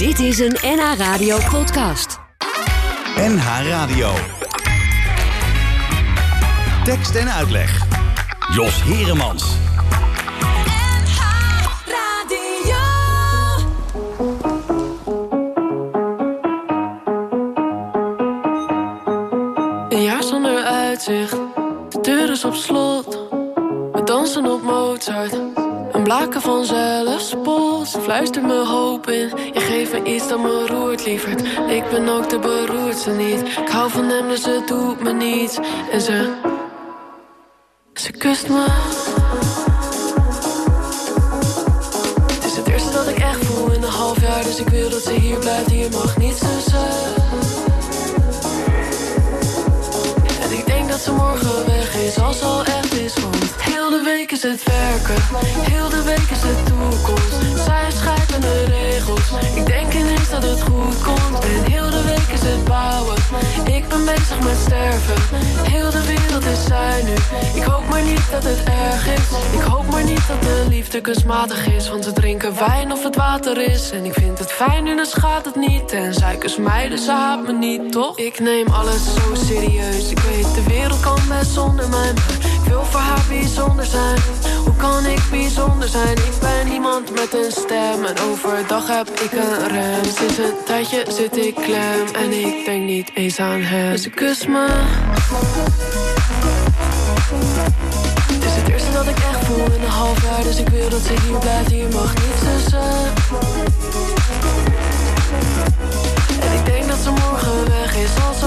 Dit is een NH Radio podcast. NH Radio. Tekst en uitleg. Jos Heremans. Een jaar zonder uitzicht, de deur is op slot. We dansen op Mozart, blaken van zelfspot. Ze fluistert me hoop in, je geeft me iets dat me roert, lieverd. Ik ben ook de beroerdste niet, ik hou van hem dus het doet me niets. En ze, ze kust me. Het is het eerste dat ik echt voel in een half jaar, dus ik wil dat ze hier blijft. Hier mag niets tussen. En ik denk dat ze morgen weg is, als al echt week is het werken, heel de week is de toekomst. Zij schrijven de regels, ik denk ineens dat het goed komt. En heel de week is het bouwen, ik ben bezig met sterven. Heel de wereld is zij nu, ik hoop maar niet dat het erg is. Ik hoop maar niet dat de liefde kunstmatig is, want we drinken wijn of het water is. En ik vind het fijn nu, dan schaadt het niet. En zij kust mij, dus ze haat me niet, toch? Ik neem alles zo serieus, ik weet de wereld kan best zonder mij. Wil voor haar bijzonder zijn. Hoe kan ik bijzonder zijn? Ik ben iemand met een stem en overdag heb ik een rem. Sinds een tijdje zit ik klem en ik denk niet eens aan hem. Ze kust me. Het is het eerste dat ik echt voel in een half jaar, dus ik wil dat ze hier blijft. Hier mag niets tussen. En ik denk dat ze morgen weg is, als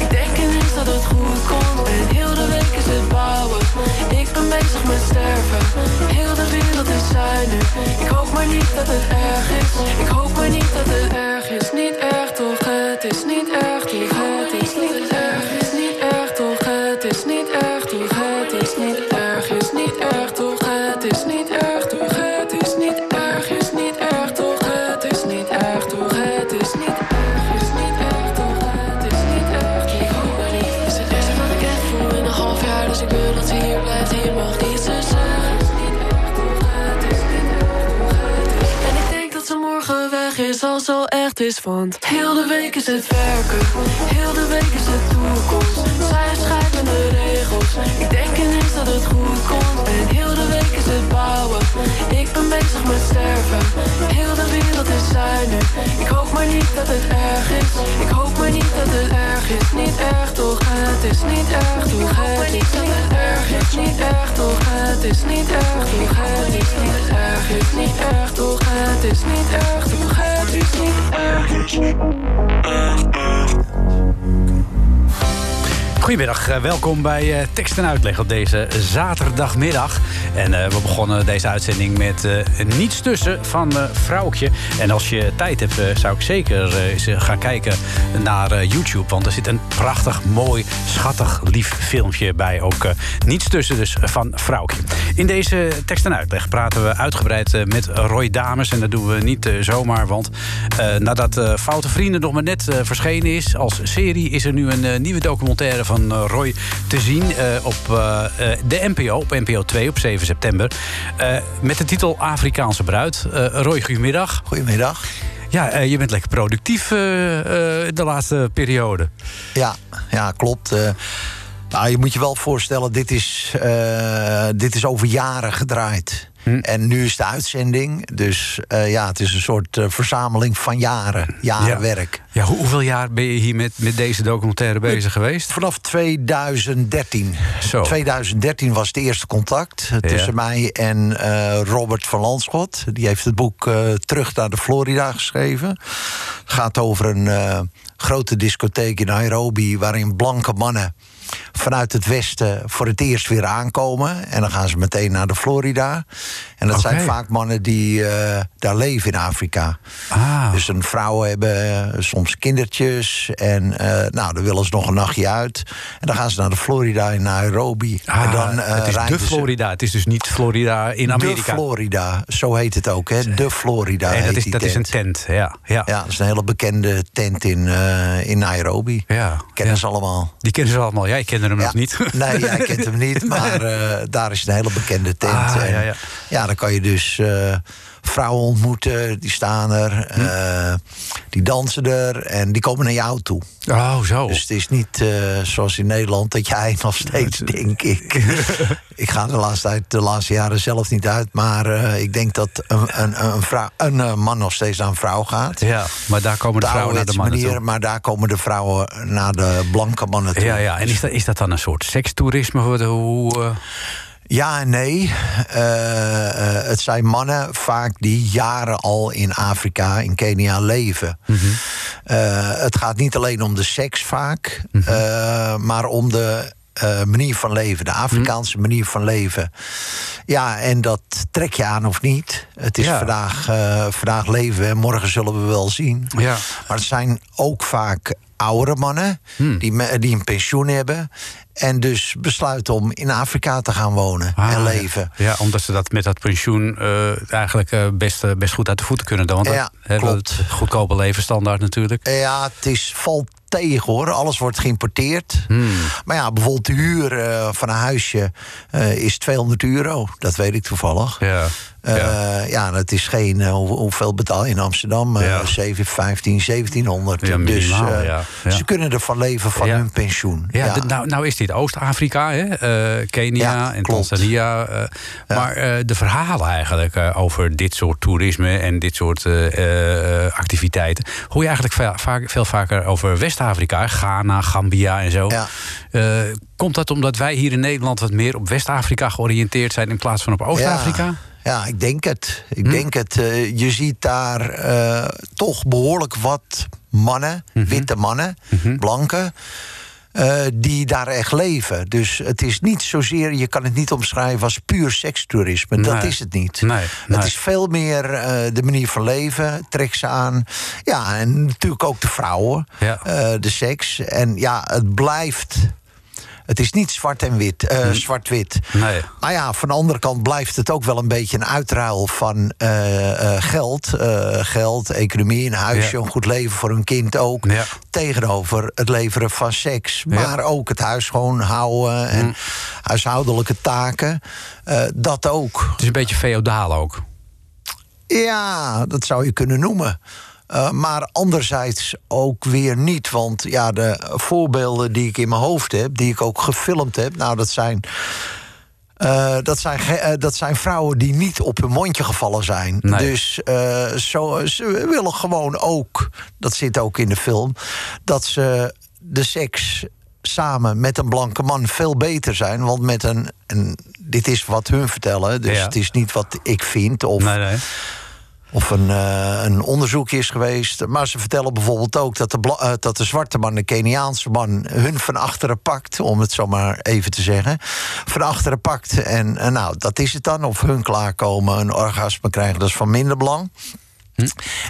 ik denk ineens dat het goed komt. En heel de week is het bouwen, ik ben bezig met sterven. Heel de wereld is nu, ik hoop maar niet dat het erg is. Ik hoop maar niet dat het erg is, niet erg toch, het is niet erg toch, het is niet erg, is want heel de week is het werken, heel de week is de toekomst. Zij schrijven de regels, ik denk ineens dat het goed komt. Ik ben bezig met sterven. Heel de wereld is nu, ik hoop maar niet dat het erg is. Ik hoop maar niet dat het erg is, niet erg toch, het is niet erg toch, het is niet erg, is. Niet erg toch, het is niet erg toch, het is niet erg, is. Niet erg toch, het is niet erg toch, het is niet erg, is niet Goedemiddag, eh, welkom bij eh, Tekst en Uitleg op deze zaterdagmiddag. En eh, we begonnen deze uitzending met eh, Niets Tussen van eh Vrouwtje. En als je tijd hebt, zou ik zeker eens gaan kijken naar YouTube. Want er zit een prachtig, mooi, schattig, lief filmpje bij. Ook Niets Tussen dus van Vrouwtje. In deze Tekst en Uitleg praten we uitgebreid met Roy Dames. En dat doen we niet zomaar, want nadat Foute Vrienden nog maar net verschenen is als serie... is er nu een nieuwe documentaire van Roy te zien op de NPO, op NPO 2 op 7 september. eh, met de titel Afrikaanse Bruid. Eh, Roy, goedemiddag. Goedemiddag. Ja, eh, je bent lekker productief de laatste periode. Ja, ja klopt. Nou, je moet je wel voorstellen, dit is, dit is over jaren gedraaid. En nu is de uitzending. Dus eh, ja, het is een soort eh, verzameling van jaren. Jaren Ja. werk. Ja, hoe- hoeveel jaar ben je hier met, met deze documentaire bezig geweest? Vanaf 2013. Zo. 2013 was het eerste contact eh, tussen mij en Robert van Landschot. Die heeft het boek Terug naar de Florida geschreven. Het gaat over een grote discotheek in Nairobi... waarin blanke mannen vanuit het westen voor het eerst weer aankomen. En dan gaan ze meteen naar de Florida. En dat zijn vaak mannen die eh, daar leven in Afrika. Ah. Dus een vrouwen hebben soms kindertjes. En eh, nou, dan willen ze nog een nachtje uit. En dan gaan ze naar de Florida in Nairobi. Ah, en dan, eh, het is de ze- Florida. Het is dus niet Florida in Amerika. De Florida, zo heet het ook, hè? De Florida. en dat is, dat is een tent. ja. ja. Ja, dat is een hele bekende tent in, in Nairobi. Ja, Kennen ja. ze allemaal. Die kennen ze allemaal, jij kende hem Ja. nog niet. Nee, jij kent hem niet, maar eh, daar is een hele bekende tent. Ah, En ja, ja. ja, dan kan je dus eh, vrouwen ontmoeten, die staan er, Hm. eh, die dansen er en die komen naar jou toe. Oh, zo. Dus het is niet eh, zoals in Nederland dat jij nog steeds, denk ik. ik ga de laatste, tijd, de laatste jaren zelf niet uit, maar eh, ik denk dat een, een, een, vrouw, een man nog steeds naar een vrouw gaat. Ja, maar daar komen de vrouwen naar de mannen manier, toe. maar daar komen de vrouwen naar de blanke mannen toe. Ja, ja. En is dat, is dat dan een soort sekstoerisme? Hoe, Ja en nee. Eh, eh, het zijn mannen vaak die jaren al in Afrika, in Kenia leven. Eh, het gaat niet alleen om de seks vaak, eh, maar om de manier van leven, de Afrikaanse manier van leven. Ja, en dat trek je aan of niet. Het is Ja. vandaag, vandaag leven we en morgen zullen we wel zien. Ja. Maar het zijn ook vaak oudere mannen Hmm. die, die een pensioen hebben. En dus besluiten om in Afrika te gaan wonen Ah, en leven. Ja, omdat ze dat met dat pensioen eh, eigenlijk eh, best, eh, best goed uit de voeten kunnen doen. Want Ja, dat- klopt. dat goedkope levensstandaard natuurlijk. Ja, het is, valt tegen hoor. Alles wordt geïmporteerd. Hmm. Maar ja, bijvoorbeeld de huur van een huisje is 200 euro. Dat weet ik toevallig. Ja. Eh, ja. ja. dat is geen. eh, hoe- hoeveel betaal je in Amsterdam? Eh Ja. 7, 15, 1700. Ja, dus minimaal, eh, ja. Ja. ze kunnen ervan leven van Ja. hun pensioen. Ja, Nou, nou is dit Oost-Afrika, hè? eh, Kenia Ja, en klopt. Tanzania. eh, Ja. Maar eh, de verhalen eigenlijk eh, over dit soort toerisme en dit soort eh, eh, activiteiten... hoor je eigenlijk veel, vaak, veel vaker over West-Afrika, Ghana, Gambia en zo. Ja. Eh, komt dat omdat wij hier in Nederland wat meer op West-Afrika georiënteerd zijn... in plaats van op Oost-Afrika? Ja, ik denk het. Ik Hm? denk het. Eh, je ziet daar eh, toch behoorlijk wat mannen, Mhm. witte mannen, blanke. eh, die daar echt leven. Dus het is niet zozeer, je kan het niet omschrijven als puur sekstoerisme. Dat is het niet. Nee, nee. Het is veel meer de manier van leven, trek ze aan. Ja, en natuurlijk ook de vrouwen, Ja. de seks. En ja, het blijft. Het is niet zwart en wit, eh, zwart-wit. Nee. Maar ja, van de andere kant blijft het ook wel een beetje een uitruil van eh, eh, geld. Geld, economie, een huisje, Ja. een goed leven voor een kind ook. Ja. Tegenover het leveren van seks. Ja. Maar ook het huis gewoon houden en Mm. huishoudelijke taken. Dat ook. Het is een beetje feodaal ook. Ja, dat zou je kunnen noemen. Eh, maar anderzijds ook weer niet. Want ja, de voorbeelden die ik in mijn hoofd heb, die ik ook gefilmd heb, nou, dat zijn. eh, dat, zijn eh, dat zijn vrouwen die niet op hun mondje gevallen zijn. Nee. Dus zo, ze willen gewoon ook, dat zit ook in de film, dat ze de seks samen met een blanke man veel beter zijn. Want met een, en dit is wat hun vertellen, dus Ja. het is niet wat ik vind. Of, Nee, nee. Of een, eh, een onderzoekje is geweest. Maar ze vertellen bijvoorbeeld ook dat de, eh, dat de zwarte man, de Keniaanse man, hun van achteren pakt, om het zo maar even te zeggen. Van achteren pakt. En, en nou, dat is het dan. Of hun klaarkomen, een orgasme krijgen, dat is van minder belang.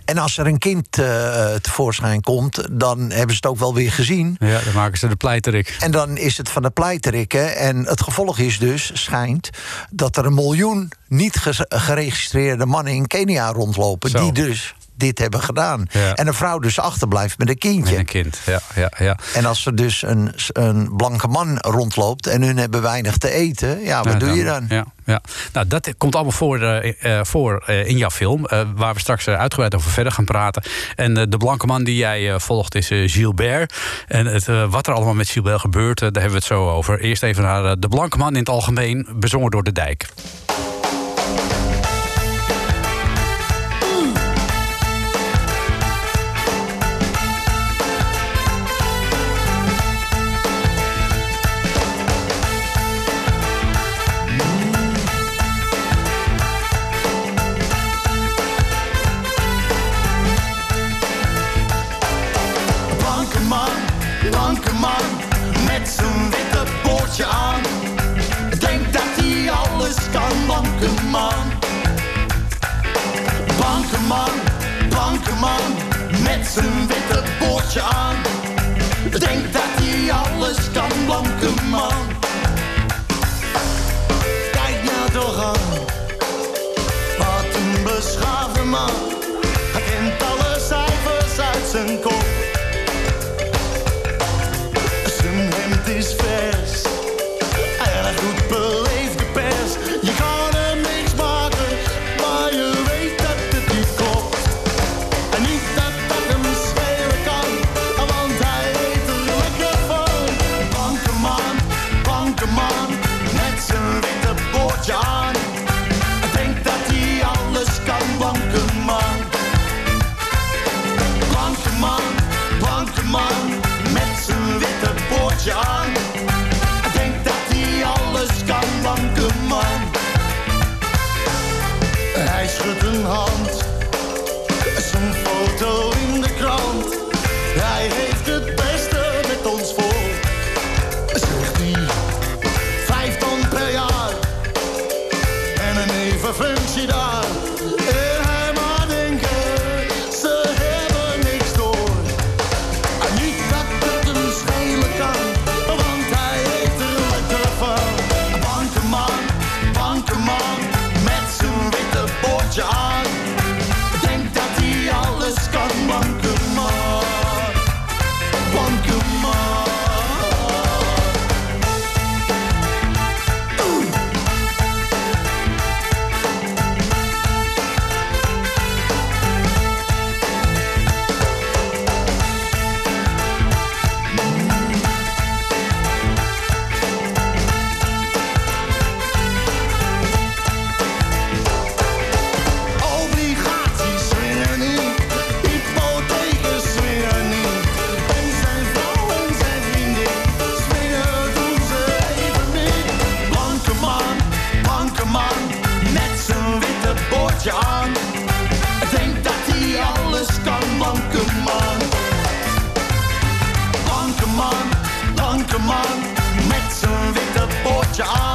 En als er een kind eh, tevoorschijn komt, dan hebben ze het ook wel weer gezien. Ja, dan maken ze de pleiterik. En dan is het van de pleiterikken. En het gevolg is dus, schijnt, dat er een miljoen niet ge- geregistreerde mannen in Kenia rondlopen. Zo. Die dus dit hebben gedaan. Ja. En een vrouw dus achterblijft met een kindje. Met een kind, ja, ja, ja. En als er dus een, een blanke man rondloopt en hun hebben weinig te eten, ja, wat Ja, doe je dan? Ja, ja. Nou, dat komt allemaal voor, eh, eh, voor eh, in jouw film, waar we straks uitgebreid over verder gaan praten. En de blanke man die jij volgt is Gilbert. En het, wat er allemaal met Gilbert gebeurt, daar hebben we het zo over. Eerst even naar de blanke man in het algemeen, bezongen door de dijk. Zijn witte boordje aan. Denkt dat hij alles kan, blanke man. Kijk nou toch aan, wat een beschaafde man. Denkt dat hij alles kan, blanke man. Blanke man, man, met zijn witte boordje aan.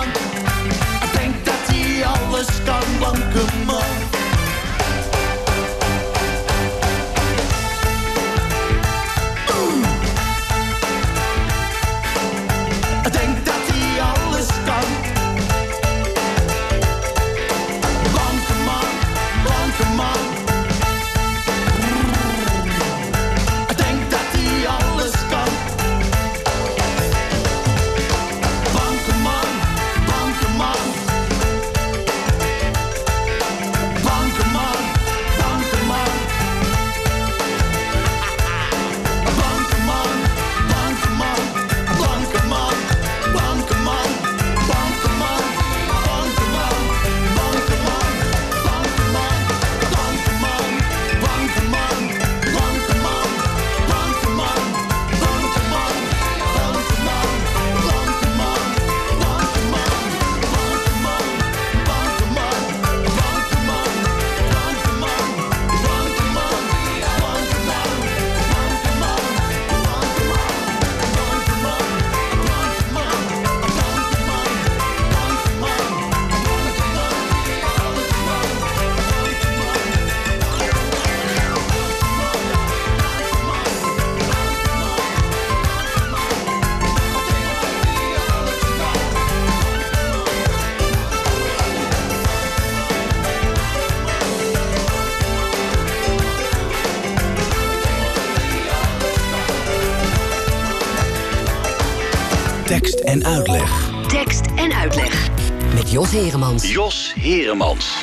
En uitleg. Tekst en uitleg. Met Jos Heremans. Jos Heremans.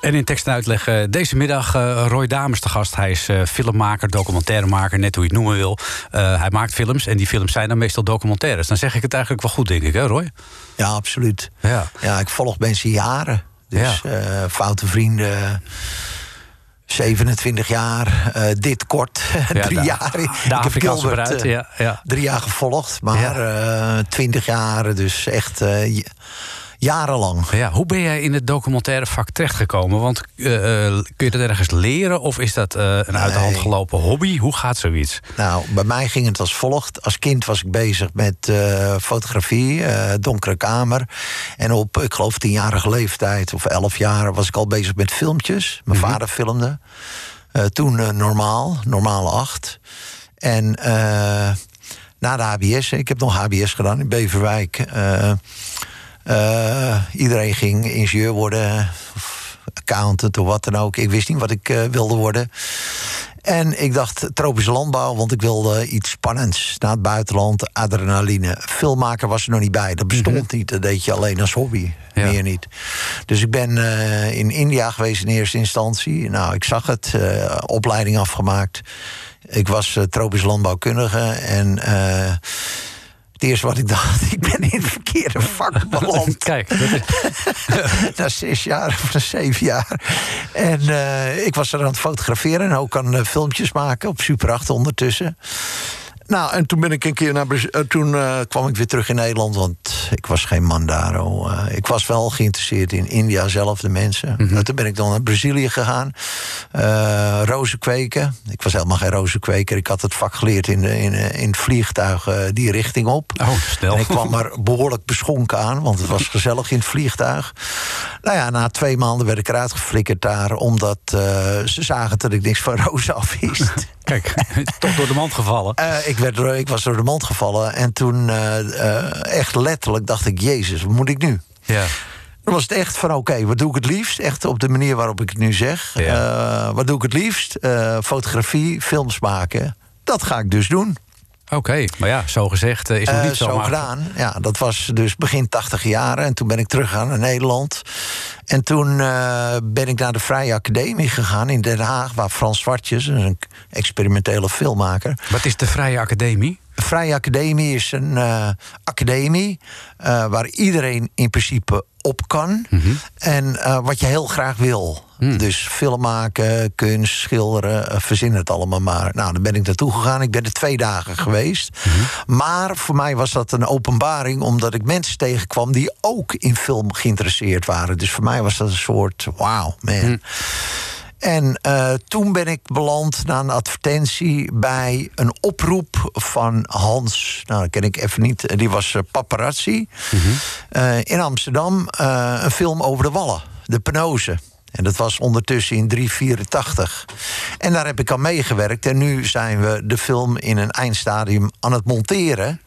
En in tekst en uitleg eh, deze middag eh, Roy Damers te gast. Hij is eh, filmmaker, documentairemaker, net hoe je het noemen wil. Eh, hij maakt films en die films zijn dan meestal documentaires. Dan zeg ik het eigenlijk wel goed, denk ik, hè Roy? Ja, absoluut. Ja. Ja, ik volg mensen jaren. Dus Ja. eh, foute vrienden. 27 jaar, eh, dit kort, Ja, drie jaar. de Ik heb Afrikaanse Gilbert, bruid, eh, ja, ja. Drie jaar gevolgd, maar eh 20 jaar, dus echt eh, jarenlang. Ja, hoe ben jij in het documentaire vak terechtgekomen? Want eh, eh, kun je dat ergens leren of is dat eh, een uit de hand gelopen hobby? Hoe gaat zoiets? Nou, bij mij ging het als volgt. Als kind was ik bezig met fotografie, donkere kamer. En op, ik geloof, tienjarige leeftijd of elf jaar was ik al bezig met filmpjes. Mijn vader filmde. Toen normaal, normale acht. En na de HBS, ik heb nog HBS gedaan in Beverwijk. Eh, iedereen ging ingenieur worden, of accountant of wat dan ook. Ik wist niet wat ik eh, wilde worden. En ik dacht tropische landbouw, want ik wilde iets spannends. Naar het buitenland, adrenaline. Filmmaker was er nog niet bij. Dat bestond niet. Dat deed je alleen als hobby. Ja. Meer niet. Dus ik ben eh, in India geweest in eerste instantie. Nou, ik zag het. opleiding afgemaakt. Ik was tropisch landbouwkundige. En het eerste wat ik dacht, ik ben in het verkeerde vak beland. Kijk, dat is- na zes jaar of na zeven jaar. En eh, ik was er aan het fotograferen en ook aan eh, filmpjes maken op Super 8 ondertussen. Nou, en toen ben ik een keer naar Braz- eh, toen eh, kwam ik weer terug in Nederland, want ik was geen mandaro. Eh, ik was wel geïnteresseerd in India zelf, de mensen. Nou, toen ben ik dan naar Brazilië gegaan. Rozen kweken. Ik was helemaal geen rozenkweker. Ik had het vak geleerd in, in, in het vliegtuig die richting op. Oh, snel. En ik kwam er behoorlijk beschonken aan, want het was gezellig in het vliegtuig. Nou ja, na twee maanden werd ik eruit geflikkerd daar, omdat ze zagen dat ik niks van rozen afwist. Kijk, toch door de mand gevallen. Ik, werd, ik was door de mand gevallen en toen eh, eh, echt letterlijk dacht ik, jezus, wat moet ik nu? Ja. Dan was het echt van, oké, wat doe ik het liefst? Echt op de manier waarop ik het nu zeg. Ja. Eh, wat doe ik het liefst? Fotografie, films maken. Dat ga ik dus doen. Oké, maar ja, zo gezegd eh, is nog Eh, niet zo. zo gedaan. Ja, dat was dus begin 80 jaren. En toen ben ik teruggegaan naar Nederland. En toen eh, ben ik naar de Vrije Academie gegaan in Den Haag... waar Frans Zwartjes, een experimentele filmmaker... Wat is de Vrije Academie? Vrije Academie is een eh, academie eh, waar iedereen in principe op kan. En eh, wat je heel graag wil. Dus film maken, kunst, schilderen, verzin het allemaal maar. Nou, dan ben ik naartoe gegaan. Ik ben er twee dagen geweest. Maar voor mij was dat een openbaring... omdat ik mensen tegenkwam die ook in film geïnteresseerd waren. Dus voor mij was dat een soort, wauw, man. En eh, toen ben ik beland na een advertentie bij een oproep van Hans. Nou, dat ken ik even niet. eh, Die was eh, paparazzi. Eh, in Amsterdam een film over de Wallen, de Penose. En dat was ondertussen in 384. En daar heb ik aan meegewerkt. En nu zijn we de film in een eindstadium aan het monteren.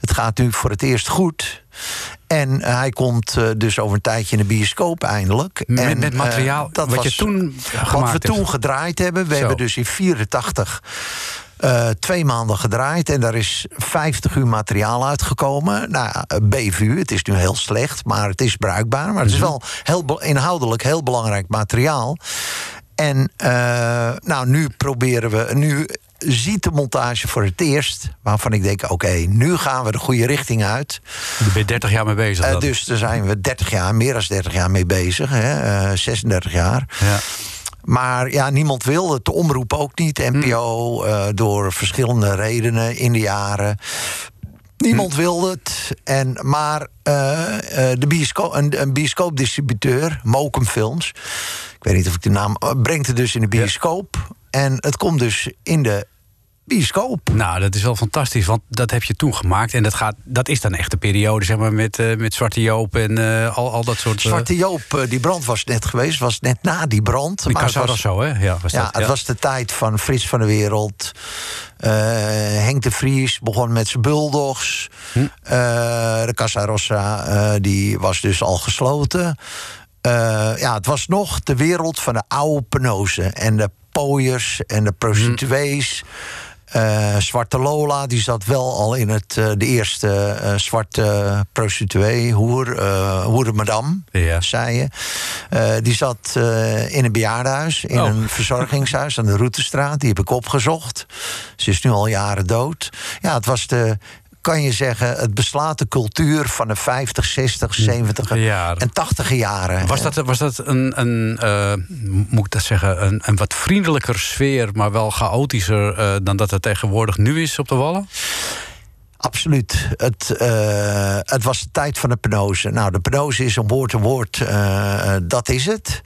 Het gaat nu voor het eerst goed. En eh, hij komt eh, dus over een tijdje in de bioscoop eindelijk. Met- en, met eh, materiaal wat je toen Wat we toen gedraaid hebben. We Zo. hebben dus in 84 eh, twee maanden gedraaid. En daar is 50 uur materiaal uitgekomen. Nou, BVU, het is nu heel slecht, maar het is bruikbaar. Maar het is wel heel inhoudelijk heel belangrijk materiaal. En nou, nu proberen we. Nu ziet de montage voor het eerst. Waarvan ik denk: oké, nu gaan we de goede richting uit. Daar ben je 30 jaar mee bezig. Eh, dus daar zijn we 30 jaar, meer dan 30 jaar mee bezig. Hè, eh, 36 jaar. ja. Maar ja, niemand wil het. De omroep ook niet. NPO, eh, door verschillende redenen in de jaren. Niemand wilde het. En, maar eh, eh, de bioscoop, een, een bioscoopdistributeur, Mokum Films... ik weet niet of ik de naam... eh, brengt het dus in de bioscoop. En het komt dus in de bioscoop. Nou, dat is wel fantastisch, want dat heb je toen gemaakt. En dat, gaat, dat is dan echt de periode, zeg maar, met, eh, met Zwarte Joop en eh, al, al dat soort... eh, Zwarte Joop, die brand was net geweest. Was net na die brand. die maar het was- Rosso, hè? Ja, was Ja, dat, het was de tijd van Frits van de Wereld. Henk de Vries begon met zijn bulldogs. Hm. De Casa Rossa die was dus al gesloten. Ja, het was nog de wereld van de oude penozen. En de pooiers en de prostituees. Eh, zwarte Lola, die zat wel al in het, eh, de eerste eh, zwarte prostituee, hoer, hoere madame, Ja. zei je. Die zat in een bejaardenhuis, in Oh. een verzorgingshuis aan de Routestraat. Die heb ik opgezocht. Ze is nu al jaren dood. Ja, het was de, kan je zeggen, het beslaten cultuur van de 50, 60, 70 Jaren. en 80 jaren. Was dat, was dat een, een eh, moet ik dat zeggen, een, een wat vriendelijker sfeer, maar wel chaotischer eh, dan dat het tegenwoordig nu is op de Wallen? Absoluut. Het, eh, het was de tijd van de penose. Nou, de penose is een woord een woord. dat is het.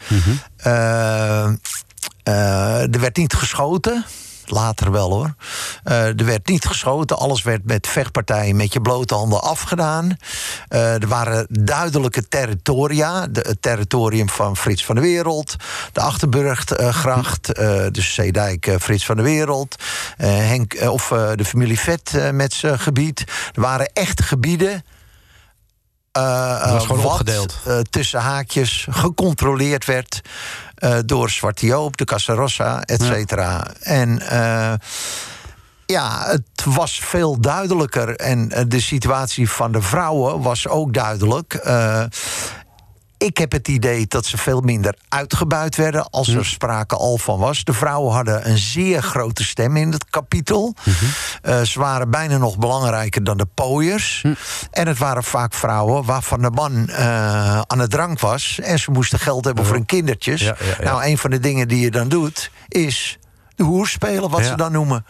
Eh, er werd niet geschoten. Later wel hoor. Eh, er werd niet geschoten. Alles werd met vechtpartijen met je blote handen afgedaan. Eh, er waren duidelijke territoria. De, het territorium van Frits van de Wereld. De Achterburggracht. eh dus Zeedijk, Frits van de Wereld. Henk, of de familie Vet met zijn gebied. Er waren echte gebieden uh, was gewoon wat uh, tussen haakjes gecontroleerd werd uh, door Zwarte Joop, de Casarossa, et cetera. En ja, het was veel duidelijker. En de situatie van de vrouwen was ook duidelijk. Ik heb het idee dat ze veel minder uitgebuit werden als er sprake al van was. De vrouwen hadden een zeer grote stem in het kapitel. Uh, ze waren bijna nog belangrijker dan de pooiers. En het waren vaak vrouwen waarvan de man uh, aan het drank was. En ze moesten geld hebben voor hun kindertjes. Ja, ja, ja. Nou, een van de dingen die je dan doet is de hoer spelen, wat Ja. ze dan noemen.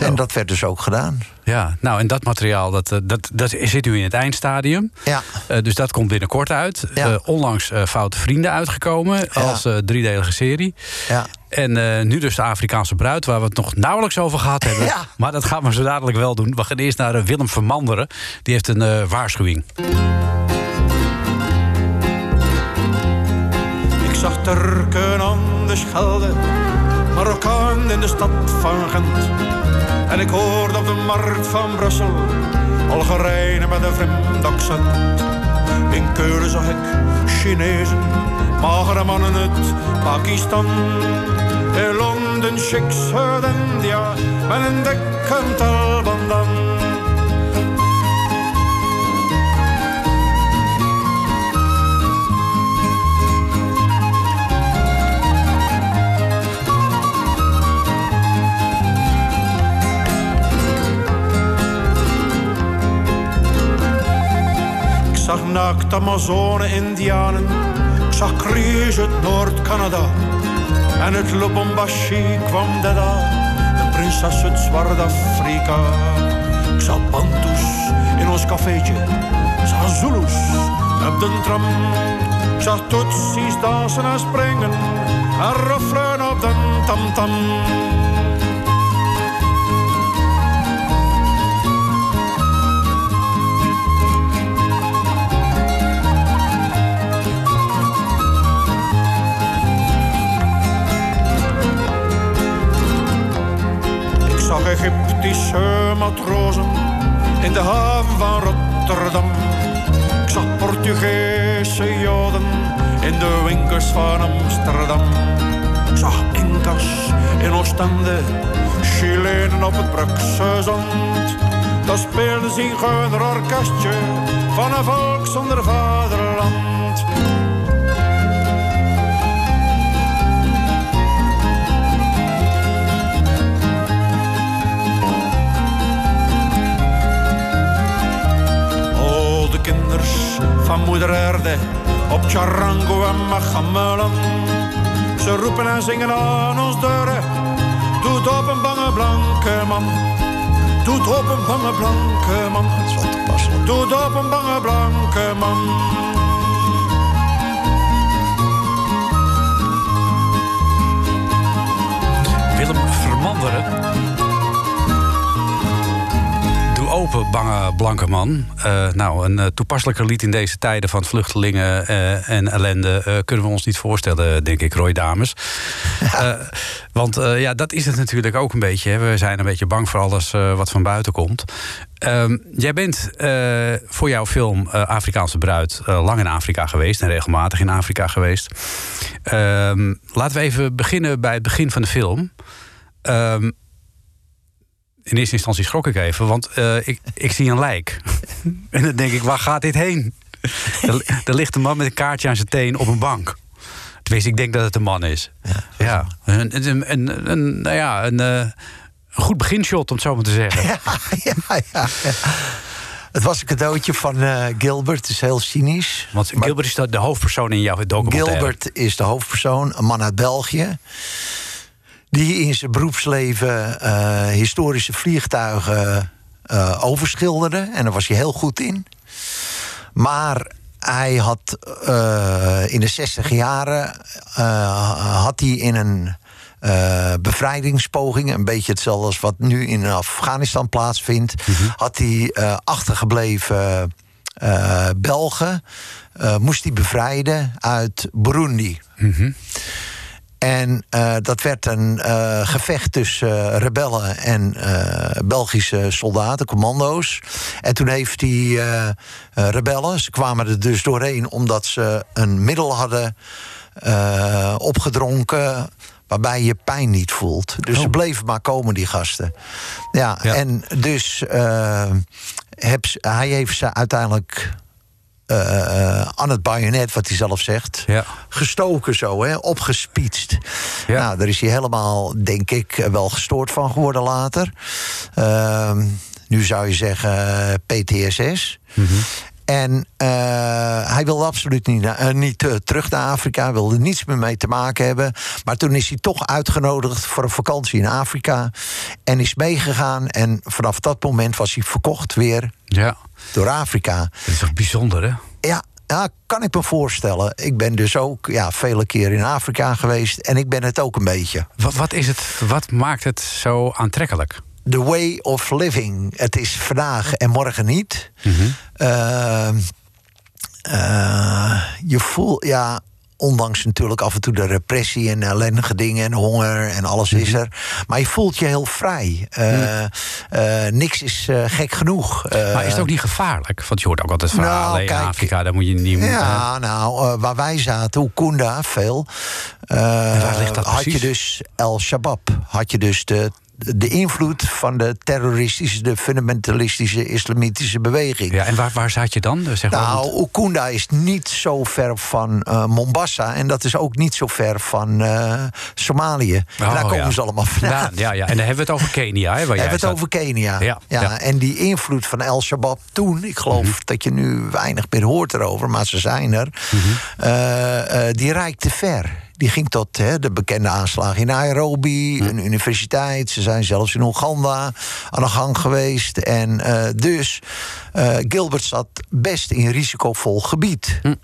En dat werd dus ook gedaan. Ja, nou en dat materiaal dat, eh, dat, dat zit nu in het eindstadium. Ja. Eh, dus dat komt binnenkort uit. Ja. Eh, onlangs eh, Foute Vrienden uitgekomen als eh, driedelige serie. Ja. En eh, nu dus de Afrikaanse bruid, waar we het nog nauwelijks over gehad hebben. Ja. Maar dat gaan we zo dadelijk wel doen. We gaan eerst naar Willem Vermanderen. Die heeft een eh, waarschuwing. Ik zag Turken aan de Schelde, Marokkaan in de stad van Gent. En ik hoorde op de markt van Brussel Algerijnen met een vreemd accent. In Keulen zag ik Chinezen, magere mannen uit Pakistan. In Londen chicks uit India met een dikke talbandan. Zag naakt Amazone-Indianen. Ik zag Crees uit Noord-Canada. En uit Lubumbashi kwam Dada, een prinses uit Zwart-Afrika. Ik zag Bantus in ons cafeetje. Ik zag Zulus op de tram. Ik zag Tutsis dansen en springen. En roffelen op de tamtam. Ik In de haven van Rotterdam. Ik zag Portugese joden in de winkels van Amsterdam. Ik zag Incas in Oostende, Chilenen op het Brukse zand. Daar speelde zigeuner orkestje van een volk zonder vaderland. Van moeder aarde op charango en magamelen. Ze roepen en zingen aan ons deuren. Doet op een bange blanke man. Doet op een bange blanke man. Dat is wel toepasselijk. Doet op een bange blanke man. Willem Vermanderen. Open, bange blanke man. Eh, nou, een eh, toepasselijker lied in deze tijden van vluchtelingen eh, en ellende... kunnen we ons niet voorstellen, denk ik, Roy Dames. Want ja, dat is het natuurlijk ook een beetje. Hè. We zijn een beetje bang voor alles wat van buiten komt. Ehm, jij bent voor jouw film Afrikaanse Bruid lang in Afrika geweest... en regelmatig in Afrika geweest. Ehm, laten we even beginnen bij het begin van de film... Ehm, in eerste instantie schrok ik even, want eh, ik, ik zie een lijk. en dan denk ik, waar gaat dit heen? er, er ligt een man met een kaartje aan zijn teen op een bank. Tenminste, ik denk dat het een man is. Ja, Een, een, een, een- nou ja, een, eh, een goed beginshot, om het zo maar te zeggen. ja, ja, ja, ja. Het was een cadeautje van eh, Gilbert, het is heel cynisch. Want Maar Gilbert is de, de hoofdpersoon in jouw documentaire. Gilbert is de hoofdpersoon, een man uit België. Die in zijn beroepsleven eh, historische vliegtuigen eh, overschilderde. En daar was hij heel goed in. Maar hij had eh, in de 60 jaren had hij in een bevrijdingspoging, een beetje hetzelfde als wat nu in Afghanistan plaatsvindt, had hij achtergebleven eh, Belgen, moest hij bevrijden uit Burundi. En uh, dat werd een uh, gevecht tussen uh, rebellen en Belgische soldaten, commando's. En toen heeft die rebellen, ze kwamen er dus doorheen omdat ze een middel hadden opgedronken waarbij je pijn niet voelt. Dus ze bleven maar komen, die gasten. Ja, ja. en dus heb, hij heeft ze uiteindelijk uh, aan het bajonet, wat hij zelf zegt. Ja. Gestoken zo, hè, opgespietst. Ja. Nou, daar is hij helemaal, denk ik, wel gestoord van geworden later. Uh, nu zou je zeggen PTSS. Mm -hmm. En uh, hij wilde absoluut niet, uh, niet uh, terug naar Afrika, wilde niets meer mee te maken hebben. Maar toen is hij toch uitgenodigd voor een vakantie in Afrika. En is meegegaan. En vanaf dat moment was hij verkocht weer ja. door Afrika. Dat is toch bijzonder, hè? Ja, ja, kan ik me voorstellen. Ik ben dus ook ja, vele keren in Afrika geweest. En ik ben het ook een beetje. Wat, wat, is het, wat maakt het zo aantrekkelijk? The way of living. Het is vandaag en morgen niet. Mm -hmm. uh, uh, je voelt, ja, ondanks natuurlijk af en toe de repressie en ellendige dingen en honger en alles is mhm. er. Maar je voelt je heel vrij. Uh, uh, niks is uh, gek genoeg. maar is het ook niet gevaarlijk? Want je hoort ook altijd verhalen nou, kijk, in Afrika, daar moet je niet... Ja, nou, waar wij zaten, Oekunda, veel... had je dus El Shabab. Had je dus de de invloed van de terroristische, de fundamentalistische islamitische beweging. Ja, en waar, waar zat je dan? Zeg maar, nou, Ukunda is niet zo ver van uh, Mombasa. En dat is ook niet zo ver van uh, Somalië. en daar oh, komen ze allemaal vandaan. Ja, ja, en dan hebben we het over Kenia. Hè, waar hebben we het over Kenia. Ja, ja, En die invloed van El Shabaab toen, ik geloof mhm. dat je nu weinig meer hoort erover, maar ze zijn er. Mm -hmm. die reikt te ver. Die ging tot hè, de bekende aanslagen in Nairobi, een universiteit. Ze zijn zelfs in Oeganda aan de gang geweest. En uh, dus uh, Gilbert zat best in risicovol gebied. Hm.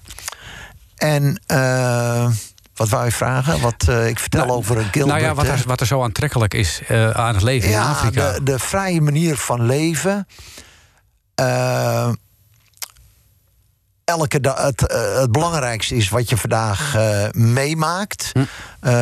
En. Uh, wat wou je vragen? Wat, uh, ik vertel nou, over Gilbert. Nou ja, wat er, wat er zo aantrekkelijk is uh, aan het leven ja, in Afrika. De, de vrije manier van leven. Uh, elke dag het, uh, het, belangrijkste is wat je vandaag uh, meemaakt. Hm. Uh,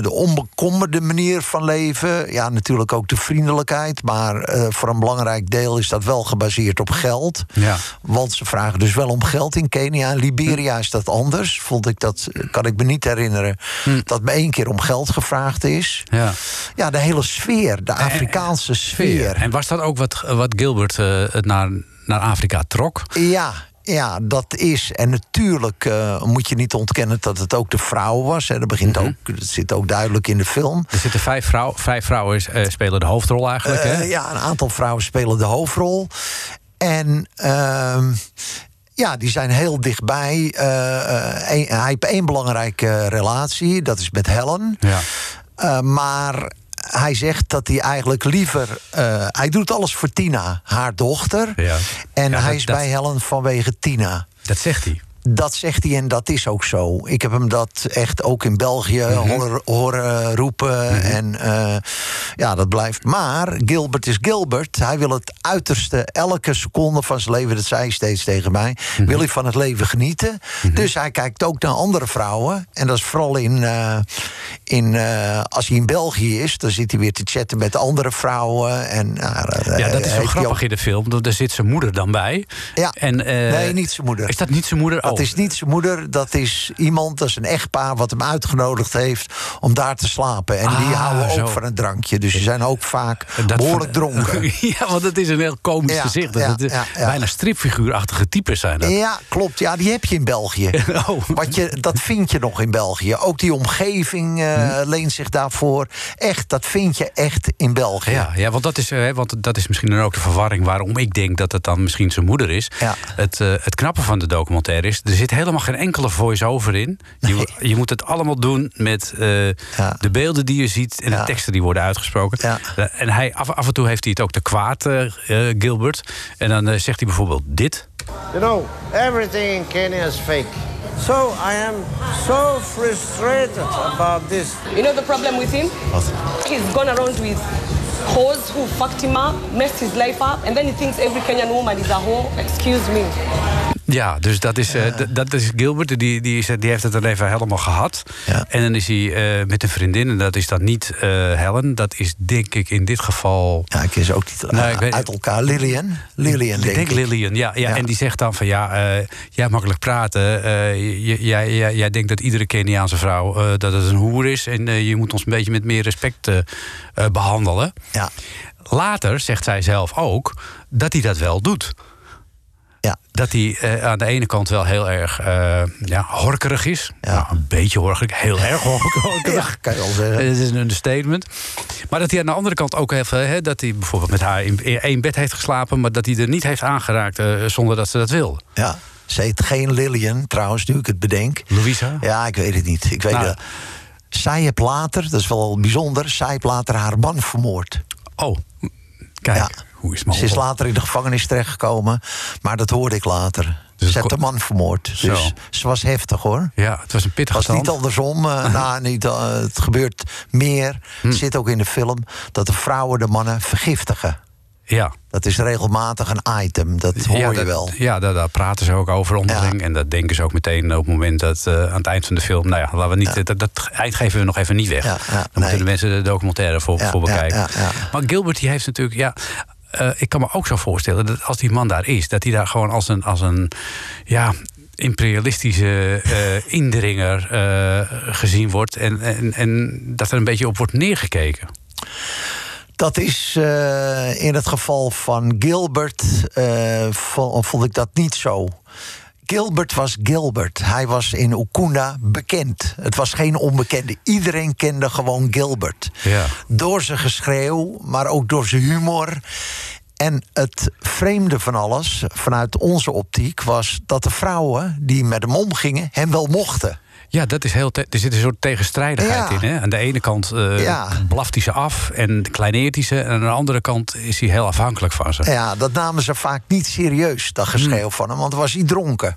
de onbekommerde manier van leven. Ja, natuurlijk ook de vriendelijkheid. Maar voor een belangrijk deel is dat wel gebaseerd op geld. Ja. Want ze vragen dus wel om geld in Kenia. Liberia hm. is dat anders. Vond ik dat, kan ik me niet herinneren, hm. dat me één keer om geld gevraagd is. Ja, ja de hele sfeer, de Afrikaanse sfeer. En was dat ook wat, wat Gilbert naar, naar Afrika trok? Ja, ja, dat is. En natuurlijk uh, moet je niet ontkennen dat het ook de vrouw was. Hè. Dat, begint mm -hmm. ook, dat zit ook duidelijk in de film. Er zitten vijf, vrouw, vijf vrouwen uh, spelen de hoofdrol eigenlijk. Hè? Uh, ja, een aantal vrouwen spelen de hoofdrol. En ehm, ja, die zijn heel dichtbij. Een, hij heeft één belangrijke relatie, dat is met Helen. Ja. maar hij zegt dat hij eigenlijk liever. Uh, hij doet alles voor Tina, haar dochter. Ja. En hij is bij Helen vanwege Tina. Dat zegt hij. Dat zegt hij en dat is ook zo. Ik heb hem dat echt ook in België mm -hmm. horen, roepen. Mhm. En uh, ja, dat blijft. Maar Gilbert is Gilbert. Hij wil het uiterste, elke seconde van zijn leven, dat zei hij steeds tegen mij, mhm. wil hij van het leven genieten. Mhm. Dus hij kijkt ook naar andere vrouwen. En dat is vooral in, uh, in uh, als hij in België is, dan zit hij weer te chatten met andere vrouwen. En, ja, dat is zo grappig ook... in de film. Daar zit zijn moeder dan bij. Ja, en, nee, niet zijn moeder. Is dat niet zijn moeder? Dat is niet zijn moeder, dat is iemand, dat is een echtpaar... wat hem uitgenodigd heeft om daar te slapen. En die ah, houden ook van een drankje. Dus die zijn ook vaak behoorlijk dronken. ja, want het is een heel komisch gezicht. Ja, ja, bijna stripfiguurachtige types zijn dat. Ja, klopt. Ja, die heb je in België. oh. Wat je, dat vind je nog in België. Ook die omgeving uh, leent zich daarvoor. Echt, dat vind je echt in België. Ja, ja want, dat is, uh, want dat is misschien dan ook de verwarring... waarom ik denk dat het dan misschien zijn moeder is. Het, uh, het knappe van de documentaire is... er zit helemaal geen enkele voice-over in. Je, je, moet het allemaal doen met uh, ja. de beelden die je ziet en de teksten die worden uitgesproken. Ja. Uh, en hij, af, af, en toe heeft hij het ook te kwaad, uh, Gilbert. En dan zegt hij bijvoorbeeld dit. You know, everything in Kenya is fake. So I am so frustrated about this. You know the problem with him? What? He's gone around with hoes who fucked him up, messed his life up, and then he thinks every Kenyan woman is a hoe. Excuse me. Ja, dus dat is, uh, dat is Gilbert. Die, die, is, die heeft het dan even helemaal gehad. Ja. En dan is hij uh, met een vriendin. En dat is dan niet uh, Helen. Dat is denk ik in dit geval... Ja, ik is ook niet nou, uit elkaar. Lillian. Lillian, denk ik. denk Lillian, ja, ja, ja, En die zegt dan van ja, jij makkelijk praten. jij, jij, jij denkt dat iedere Keniaanse vrouw dat het een hoer is. En je moet ons een beetje met meer respect behandelen. Ja. Later zegt zij zelf ook dat hij dat wel doet. Dat hij uh, aan de ene kant wel heel erg uh, ja, horkerig is. Ja. Nou, een beetje horkerig, heel erg horkerig. ja, kan je wel zeggen. Het is een understatement. Maar dat hij aan de andere kant ook even... Hè, dat hij bijvoorbeeld met haar in één bed heeft geslapen... maar dat hij er niet heeft aangeraakt uh, zonder dat ze dat wil. Ja, ze heet geen Lillian trouwens, nu ik het bedenk. Louisa? Ja, ik weet het niet. Ik weet Nou. het. Zij heeft later, dat is wel bijzonder... zij heeft later haar man vermoord. Oh, kijk. Ja. Hoe is het Ze is mogelijk? later in de gevangenis terechtgekomen, maar dat hoorde ik later. Dus ze heeft de man vermoord. Zo. Dus ze was heftig hoor. Ja, het was een pittige Het was niet andersom. eh, nou, niet, eh, het gebeurt meer. Hm. Het zit ook in de film dat de vrouwen de mannen vergiftigen. Ja. Dat is regelmatig een item. Dat hoor ja, je wel. Ja, daar, daar praten ze ook over onderling. En dat denken ze ook meteen op het moment dat eh, aan het eind van de film... Nou ja, laten we niet, dat, dat eind geven we nog even niet weg. Dan nee. moeten de mensen de documentaire voor, bekijken. ja, ja. Maar Gilbert die heeft natuurlijk... Ja, eh, ik kan me ook zo voorstellen dat als die man daar is... dat hij daar gewoon als een, als een ja, imperialistische eh, indringer gezien wordt... En, en, en dat er een beetje op wordt neergekeken. Dat is eh, in het geval van Gilbert, eh, vo- vond ik dat niet zo. Gilbert was Gilbert. Hij was in Ukunda bekend. Het was geen onbekende. Iedereen kende gewoon Gilbert. Ja. Door zijn geschreeuw, maar ook door zijn humor. En het vreemde van alles, vanuit onze optiek, was dat de vrouwen die met hem omgingen, hem wel mochten. Ja, dat is heel te- er zit een soort tegenstrijdigheid Ja. in. Hè? Aan de ene kant Ja. blaft hij ze af en kleineert hij ze. En aan de andere kant is hij heel afhankelijk van ze. Ja, dat namen ze vaak niet serieus, dat geschreeuw van hem, want dan was hij dronken.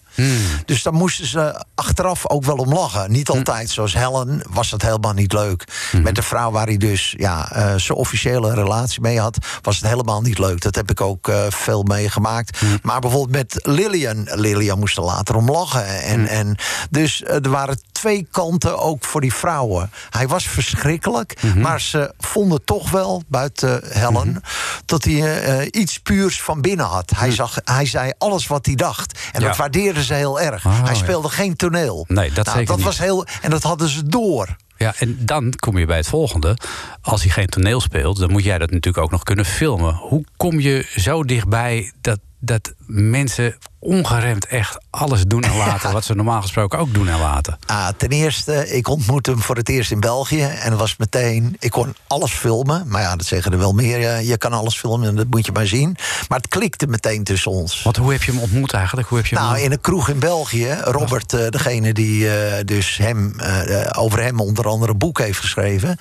Dus daar moesten ze achteraf ook wel om lachen. Niet altijd, zoals Helen was dat helemaal niet leuk. Met de vrouw waar hij dus ja, eh, zijn officiële relatie mee had, was het helemaal niet leuk. Dat heb ik ook eh, veel meegemaakt. Maar bijvoorbeeld met Lillian, Lillian moest er later om lachen. En, en, dus er waren twee kanten ook voor die vrouwen. Hij was verschrikkelijk, maar ze vonden toch wel, buiten Helen, dat hij eh, iets puurs van binnen had. Hij, zag, hij zei alles wat hij dacht. En Ja. dat waardeerden ze heel erg. Oh, hij ja. speelde geen toneel. Nee, dat nou, zeker dat niet. was heel En dat hadden ze door. Ja, en dan kom je bij het volgende. Als hij geen toneel speelt, dan moet jij dat natuurlijk ook nog kunnen filmen. Hoe kom je zo dichtbij dat, dat mensen ongeremd echt alles doen en laten... wat ze normaal gesproken ook doen en laten? Ah, ten eerste, ik ontmoette hem voor het eerst in België. En was meteen, ik kon alles filmen. Maar ja, dat zeggen er wel meer. ja, Je kan alles filmen en dat moet je maar zien. Maar het klikte meteen tussen ons. Want hoe heb je hem ontmoet eigenlijk? Hoe heb je hem Nou, in een kroeg in België. Robert, eh, degene die eh, dus hem, eh, over hem onder andere een boek heeft geschreven.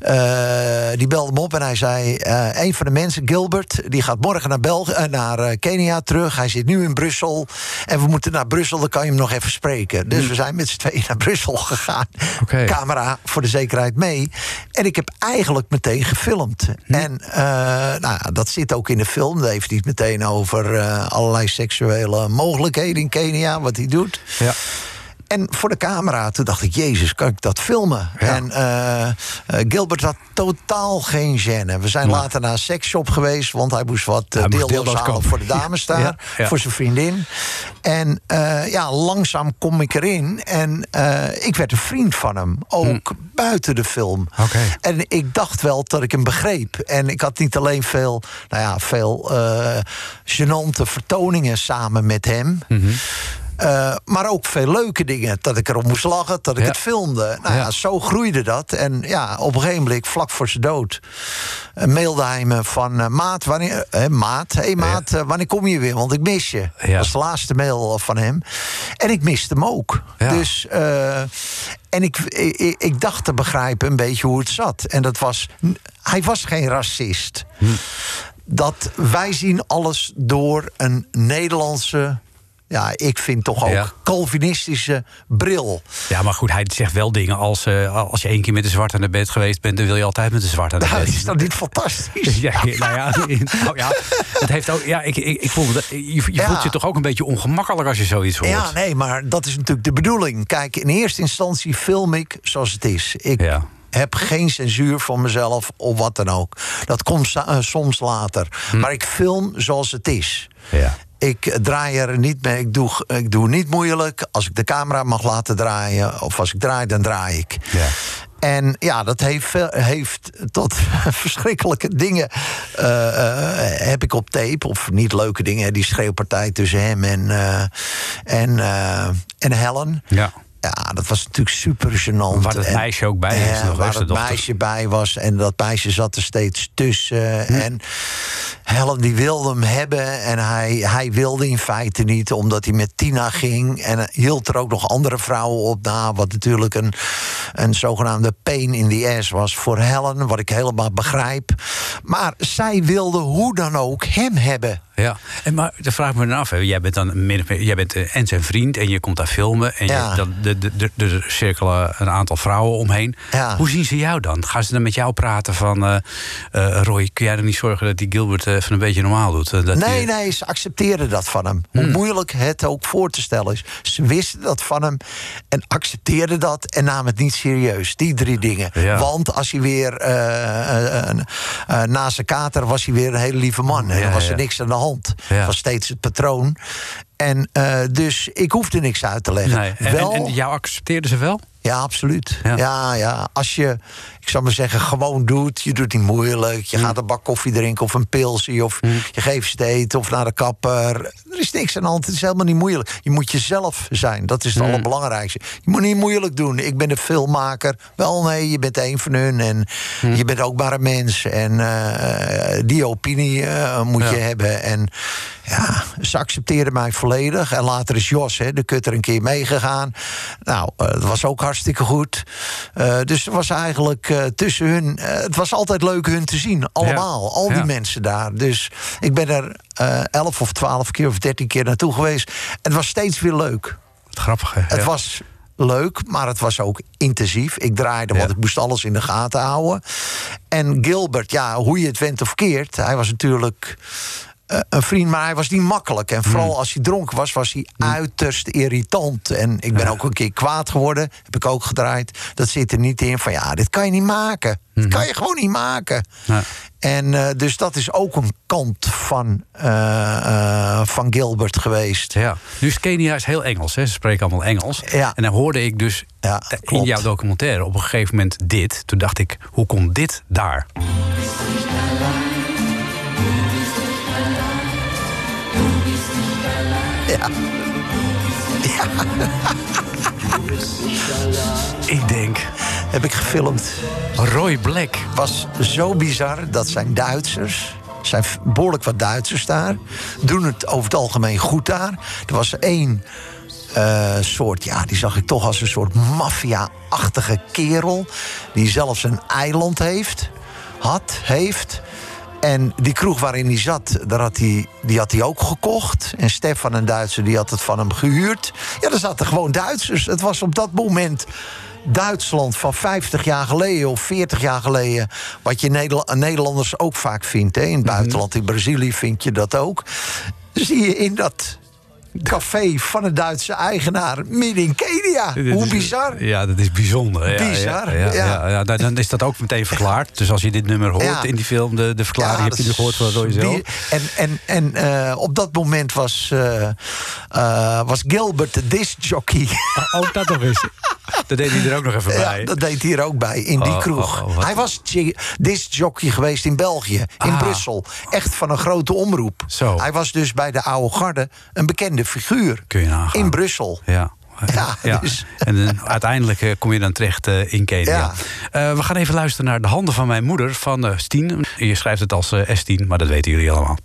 eh, die belde me op en hij zei... eh, een van de mensen, Gilbert, die gaat morgen naar, België, eh, naar eh, Kenia terug. Hij zit nu in Brussel. En we moeten naar Brussel, dan kan je hem nog even spreken. Dus we zijn met z'n tweeën naar Brussel gegaan. Oké. Camera voor de zekerheid mee. En ik heb eigenlijk meteen gefilmd. En eh, nou, dat zit ook in de film. Daar heeft hij het meteen over eh, allerlei seksuele mogelijkheden in Kenia, wat hij doet. Ja. En voor de camera, toen dacht ik, jezus, kan ik dat filmen? Ja. En eh, eh, Gilbert had totaal geen gêne. We zijn later naar een seksshop geweest... want hij moest wat uh, dildo's halen kopen. voor de dames daar. Ja. Voor zijn vriendin. En eh, ja, langzaam kom ik erin. En eh, ik werd een vriend van hem. Ook buiten de film. Hm. Oké. En ik dacht wel dat ik hem begreep. En ik had niet alleen veel, nou ja, veel eh gênante vertoningen samen met hem. Mhm. Eh, maar ook veel leuke dingen. Dat ik erop moest lachen, dat ik Ja. het filmde. Nou ja. Ja. zo groeide dat. En ja, op een gegeven moment, vlak voor zijn dood... eh, mailde hij me van... eh, maat, wanneer, eh, maat, hey, maat wanneer kom je weer? Want ik mis je. Dat was de laatste mail van hem. En ik miste hem ook. Dus... en ik, ik, ik dacht te begrijpen een beetje hoe het zat. En dat was... Hij was geen racist. Hm. Dat wij zien alles door een Nederlandse ja, ik vind toch ook Ja. Calvinistische bril. Ja, maar goed, hij zegt wel dingen als... eh, als je één keer met de zwarte naar bed geweest bent... dan wil je altijd met de zwarte naar Nou, bed. is dat niet fantastisch? Ja, nou ja, nou ja, het heeft ook, ja ik, ik, ik voel, je, je Ja. voelt je toch ook een beetje ongemakkelijk als je zoiets hoort. Ja, nee, maar dat is natuurlijk de bedoeling. Kijk, in eerste instantie film ik zoals het is. Ik Ja. heb geen censuur van mezelf of wat dan ook. Dat komt eh, soms later. Maar ik film zoals het is. Hm. Ja. Ik draai er niet mee. Ik doe, ik doe niet moeilijk. Als ik de camera mag laten draaien, of als ik draai, dan draai ik. Ja. En ja, dat heeft, veel- heeft tot verschrikkelijke dingen. eh, eh, heb ik op tape. Of niet leuke dingen. Die schreeuwpartij tussen hem en, eh, en, en Helen. Ja. Ja, dat was natuurlijk super gênant. Waar dat En- meisje ook bij is, Ja, nog waar het meisje bij was. En dat meisje zat er steeds tussen. Hm. En Helen die wilde hem hebben. En hij, hij wilde in feite niet, omdat hij met Tina ging. En hield er ook nog andere vrouwen op na. Wat natuurlijk een, een zogenaamde pain in the ass was voor Helen. Wat ik helemaal begrijp. Maar zij wilde hoe dan ook hem hebben. Ja, en maar dan vraag ik me dan af. Hè. Jij bent dan min of meer- jij bent eh, en zijn vriend en je komt daar filmen. En Ja. je, dan, de, de, de, de cirkelen een aantal vrouwen omheen. Ja. Hoe zien ze jou dan? Gaan ze dan met jou praten van... eh, eh, Roy, kun jij er niet zorgen dat die Gilbert even een beetje normaal doet? Dat nee, die- nee, ze accepteerden dat van hem. Hoe Hmm. moeilijk het ook voor te stellen is. Ze wisten dat van hem en accepteerden dat en namen het niet serieus. Die drie dingen. Ja. Want als hij weer na zijn kater was hij weer een hele lieve man. En Ja, dan was er niks aan de hand. Ja. was steeds het patroon. En eh, dus ik hoefde niks uit te leggen. Nee. En, Wel, en, en jou accepteerden ze wel? Ja, absoluut. Ja. Ja. ja, Als je, ik zou maar zeggen, gewoon doet. Je doet niet moeilijk. Mm. Je gaat een bak koffie drinken of een pilsie. Of je geeft eten of naar de kapper. Er is niks aan de hand. Het is helemaal niet moeilijk. Je moet jezelf zijn. Dat is het Mm. allerbelangrijkste. Je moet niet moeilijk doen. Ik ben een filmmaker. Wel, nee, je bent een van hun. En Mm. je bent ook maar een mens. En eh, die opinie eh, moet Ja. je hebben. En ja, ze accepteerden mij volledig. En later is Jos, hè, de kutter, een keer meegegaan. Nou, eh, dat was ook hartstikke goed. Eh, dus het was eigenlijk eh, tussen hun... eh, het was altijd leuk hun te zien, allemaal. Al die Ja. mensen daar. Dus ik ben er elf of twaalf keer of dertien keer naartoe geweest. Het was steeds weer leuk. Wat grappig, hè? Het Ja. was leuk, maar het was ook intensief. Ik draaide, want ik moest alles in de gaten houden. En Gilbert, ja, hoe je het went of keert... hij was natuurlijk een vriend, maar hij was niet makkelijk. En Hmm. vooral als hij dronken was, was hij uiterst irritant. En ik ben ook een keer kwaad geworden, heb ik ook gedraaid. Dat zit er niet in van, ja, dit kan je niet maken. Dit kan je gewoon niet maken. Hmm. En eh, dus dat is ook een kant van, eh, eh, van Gilbert geweest. Ja. Nu is Kenia is heel Engels, hè? ze spreken allemaal Engels. Ja. En dan hoorde ik dus Ja, eh, in jouw documentaire op een gegeven moment dit. Toen dacht ik, hoe komt dit daar? Ja. Ik denk, Heb ik gefilmd. Roy Black. was zo bizar dat zijn Duitsers. Er zijn behoorlijk wat Duitsers daar. Doen het over het algemeen goed daar. Er was één eh, soort, ja, die zag ik toch als een soort maffia-achtige kerel. Die zelfs een eiland heeft. Had, heeft. En die kroeg waarin hij zat, daar had hij, die had hij ook gekocht. En Stefan, een Duitser, die had het van hem gehuurd. Ja, er zaten gewoon Duitsers. Het was op dat moment Duitsland van 50 jaar geleden of 40 jaar geleden. Wat je Nederla- Nederlanders ook vaak vindt. Hè? In het buitenland, in Brazilië vind je dat ook. Zie je in dat café van een Duitse eigenaar midden in Kenia. Hoe bizar. Ja, dat is bijzonder. Ja, Bizar, Ja, ja, ja. ja, ja, dan- is dat ook meteen verklaard. Dus als je dit nummer hoort Ja. in die film, de, de verklaring Ja, heb je nu gehoord van Roy zelf. En, en, en eh, op dat moment was, eh, eh, was Gilbert de discjockey. Ook dat nog eens. Dat deed hij er ook nog even bij. Ja, dat deed hij er ook bij, in die Oh, kroeg. oh, oh, hij was discjockey geweest in België, in Ah. Brussel. Echt van een grote omroep. Zo. Hij was dus bij de oude garde een bekende figuur. Kun je nagaan. In Brussel. Ja. Ja, dus- En uiteindelijk eh, kom je dan terecht eh, in Kenia. Ja. Eh, we gaan even luisteren naar De Handen van Mijn Moeder van eh Stien. Je schrijft het als eh S10, maar dat weten jullie allemaal.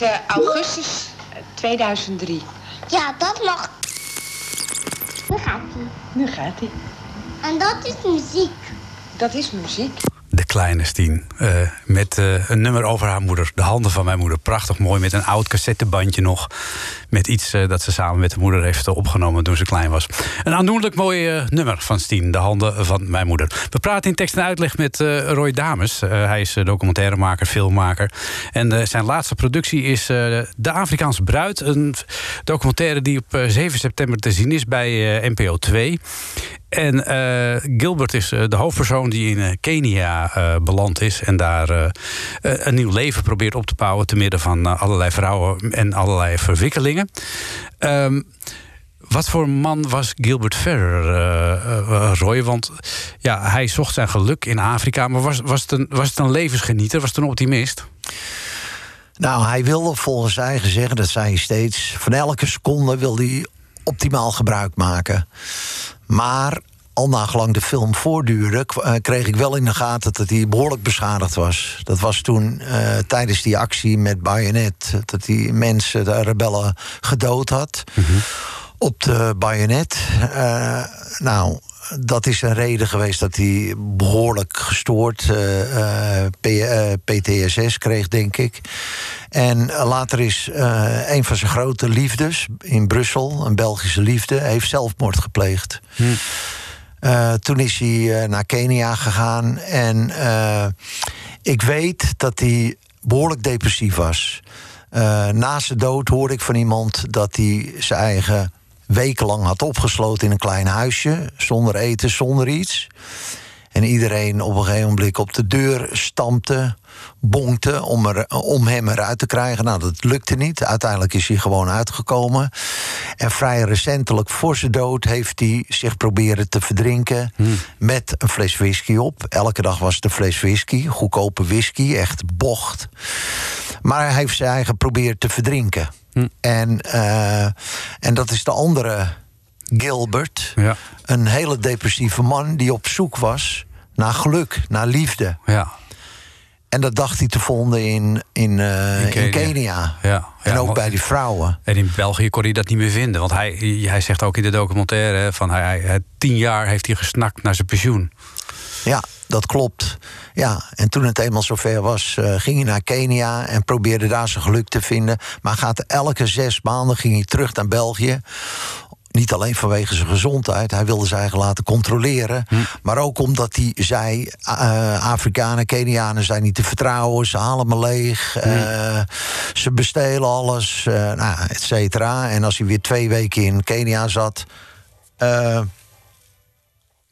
Is augustus 2003. Ja, dat mag. Nu gaat hij. Nu gaat hij. En dat is muziek. Dat is muziek. Eh, met eh, een nummer over haar moeder. De handen van mijn moeder. Prachtig mooi. Met een oud cassettebandje nog. Met iets eh, dat ze samen met de moeder heeft opgenomen toen ze klein was. Een aandoenlijk mooi nummer van Stien. De handen van mijn moeder. We praten in tekst en uitleg met Roy Dames. Hij is documentairemaker, filmmaker. En zijn laatste productie is De Afrikaanse Bruid. Een documentaire die op eh, 7 september te zien is bij NPO 2. En eh, Gilbert is eh, de hoofdpersoon die in eh, Kenia beland is. En daar een nieuw leven probeert op te bouwen. te midden van allerlei vrouwen en allerlei verwikkelingen. Ehm, wat voor man was Gilbert Ferrer, Roy? Want ja, hij zocht zijn geluk in Afrika. Maar was, was, het een, was het een levensgenieter? Was het een optimist? Nou, hij wilde volgens eigen zeggen, dat zei hij steeds... van elke seconde wil hij optimaal gebruik maken. Maar al nagelang de film voortduurde... eh, kreeg ik wel in de gaten dat hij behoorlijk beschadigd was. Dat was toen eh, tijdens die actie met Bayonet... dat hij mensen, de rebellen, gedood had... op de bayonet. Eh, nou, dat is een reden geweest dat hij behoorlijk gestoord eh, eh, eh, PTSS kreeg, denk ik. En eh, later is eh, een van zijn grote liefdes in Brussel, een Belgische liefde, heeft zelfmoord gepleegd. Eh, toen is hij eh, naar Kenia gegaan en eh, ik weet dat hij behoorlijk depressief was. Eh, na zijn dood hoorde ik van iemand dat hij zijn eigen wekenlang had opgesloten in een klein huisje, zonder eten, zonder iets. En iedereen op een gegeven moment op de deur stampte, bonkte om, er, om hem eruit te krijgen. Nou, dat lukte niet. Uiteindelijk is hij gewoon uitgekomen. En vrij recentelijk voor zijn dood heeft hij zich proberen te verdrinken met een fles whisky op. Elke dag was het een fles whisky, goedkope whisky, echt bocht. Maar hij heeft zijn eigen geprobeerd te verdrinken. En, eh, en dat is de andere Gilbert. Ja. Een hele depressieve man die op zoek was naar geluk, naar liefde. Ja. En dat dacht hij te vinden in, in, eh, in, Kenia. Kenia. Ja. En Ja, ook bij die vrouwen. En in België kon hij dat niet meer vinden. Want hij, hij zegt ook in de documentaire... van hij, hij, hij- tien jaar heeft hij gesnakt naar zijn pensioen. Ja, dat klopt. Ja, en toen het eenmaal zover was, eh, ging hij naar Kenia en probeerde daar zijn geluk te vinden. Maar gaat elke zes maanden ging hij terug naar België. Niet alleen vanwege zijn gezondheid, hij wilde zich eigen laten controleren. Maar ook omdat hij zei: eh, Afrikanen, Kenianen zijn niet te vertrouwen, ze halen me leeg, eh, ze bestelen alles, eh nou, et cetera. En als hij weer twee weken in Kenia zat.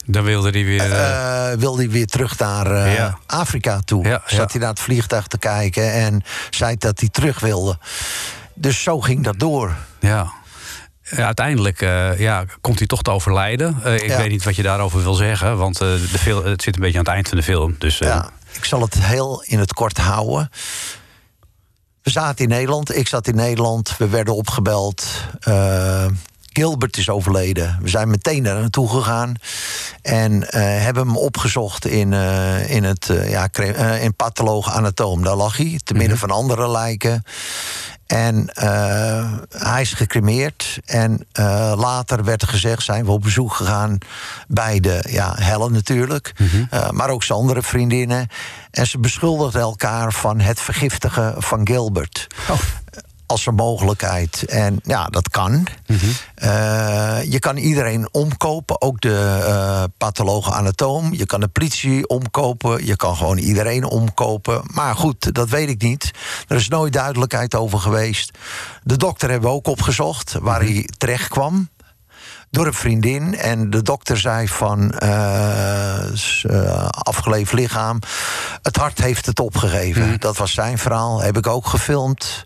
Eh, Dan wilde hij weer... eh, eh, wilde hij weer terug naar eh, Ja. Afrika toe. Ja, Zat ja. hij naar het vliegtuig te kijken en zei dat hij terug wilde. Dus zo ging dat door. Ja. Ja, uiteindelijk eh, ja, komt hij toch te overlijden. Eh, ik weet niet wat je daarover wil zeggen, want eh, de film, het zit een beetje aan het eind van de film. Dus eh, Ja, ik zal het heel in het kort houden. We zaten in Nederland, ik zat in Nederland. We werden opgebeld. Gilbert is overleden. We zijn meteen daar naartoe gegaan. En eh, hebben hem opgezocht in, eh, in het eh, ja, in patholoog anatoom. Daar lag hij, te midden van andere lijken. En hij is gecremeerd. En later werd er gezegd, zijn we op bezoek gegaan bij de ja, Helen natuurlijk. eh, maar ook zijn andere vriendinnen. En ze beschuldigden elkaar van het vergiftigen van Gilbert. Als een mogelijkheid. En ja, dat kan. Eh, je kan iedereen omkopen, ook de eh patholoog anatoom. Je kan de politie omkopen, je kan gewoon iedereen omkopen. Maar goed, dat weet ik niet. Er is nooit duidelijkheid over geweest. De dokter hebben we ook opgezocht, waar hij terecht kwam door een vriendin. En de dokter zei van eh, afgeleefd lichaam. Het hart heeft het opgegeven. Dat was zijn verhaal. Heb ik ook gefilmd.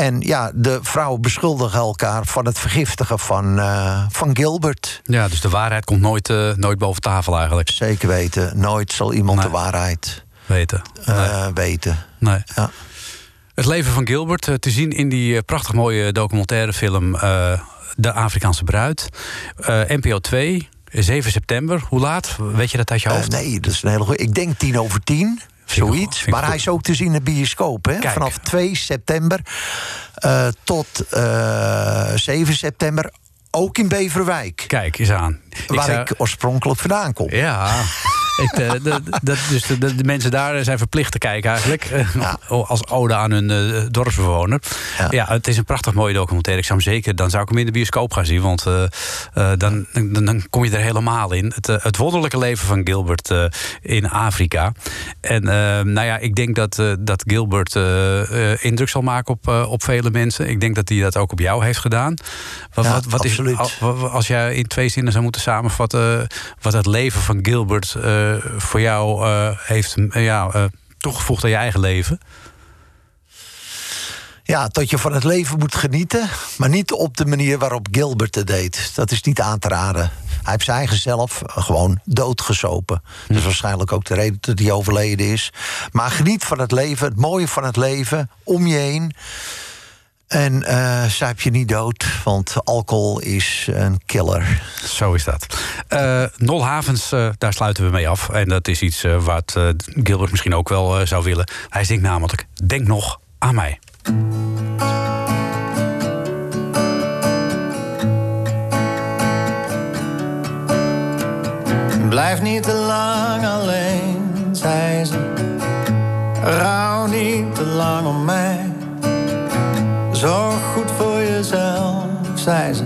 En ja, de vrouwen beschuldigen elkaar van het vergiftigen van, eh, van Gilbert. Ja, dus de waarheid komt nooit, eh, nooit boven tafel eigenlijk. Zeker weten. Nooit zal iemand de waarheid weten. eh, weten. Nee. Ja. Het leven van Gilbert te zien in die prachtig mooie documentaire film eh, De Afrikaanse Bruid. NPO 2, 7 september. Hoe laat? Weet je dat uit je hoofd? nee, dat is een hele. Ik denk tien over tien. Zoiets. ik maar hij is ook te zien in de bioscoop. Hè? Vanaf 2 september eh, tot eh 7 september. Ook in Beverwijk. Kijk eens aan. Waar zou- ik oorspronkelijk vandaan kom. Ja. Ik, eh, de, dat, dus de, de, mensen daar zijn verplicht te kijken eigenlijk. eh, Als ode aan hun eh, dorpsbewoner. Ja. het is een prachtig mooie documentaire. Ik zou hem zeker, dan zou ik hem in de bioscoop gaan zien. Want dan, dan, dan kom je er helemaal in. Het, het wonderlijke leven van Gilbert in Afrika. En nou ja, ik denk dat, dat Gilbert indruk zal maken op, op vele mensen. Ik denk dat hij dat ook op jou heeft gedaan. Wat, Ja, wat, wat is, absoluut. als jij in twee zinnen zou moeten samenvatten... wat het leven van Gilbert voor jou eh, heeft eh, ja, eh, toegevoegd aan je eigen leven... Ja, dat je van het leven moet genieten. Maar niet op de manier waarop Gilbert het deed. Dat is niet aan te raden. Hij heeft zijn eigen zelf gewoon doodgesopen. Dat is waarschijnlijk ook de reden dat hij overleden is. Maar geniet van het leven, het mooie van het leven, om je heen. En eh zuip je niet dood, want alcohol is een killer. Zo is dat. Eh Nol Havens, eh, daar sluiten we mee af. En dat is iets wat eh, Gilbert misschien ook wel zou willen. Hij zingt namelijk Denk nog aan mij. Blijf niet te lang alleen, zei ze. Rouw niet te lang om mij. Zorg goed voor jezelf, zei ze.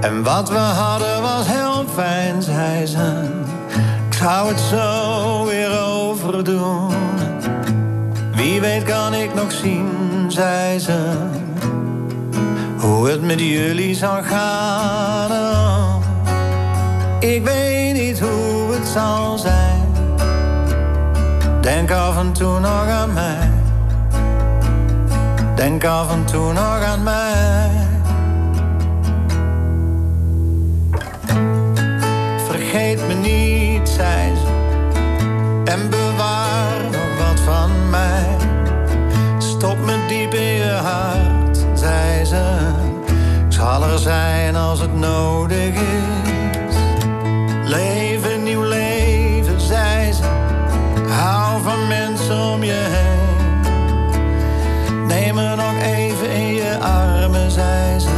En wat we hadden was heel fijn, zei ze. Ik zou het zo weer overdoen. Wie weet kan ik nog zien, zei ze hoe het met jullie zal gaan. Oh, ik weet niet hoe het zal zijn. Denk af en toe nog aan mij. Denk af en toe nog aan mij. Vergeet me niet, zei ze. En bewaar nog wat van mij. Stop me diep in je hart, zei ze. Ik zal er zijn als het nodig is. Leef van mensen om je heen. Neem me nog even in je armen, zei ze.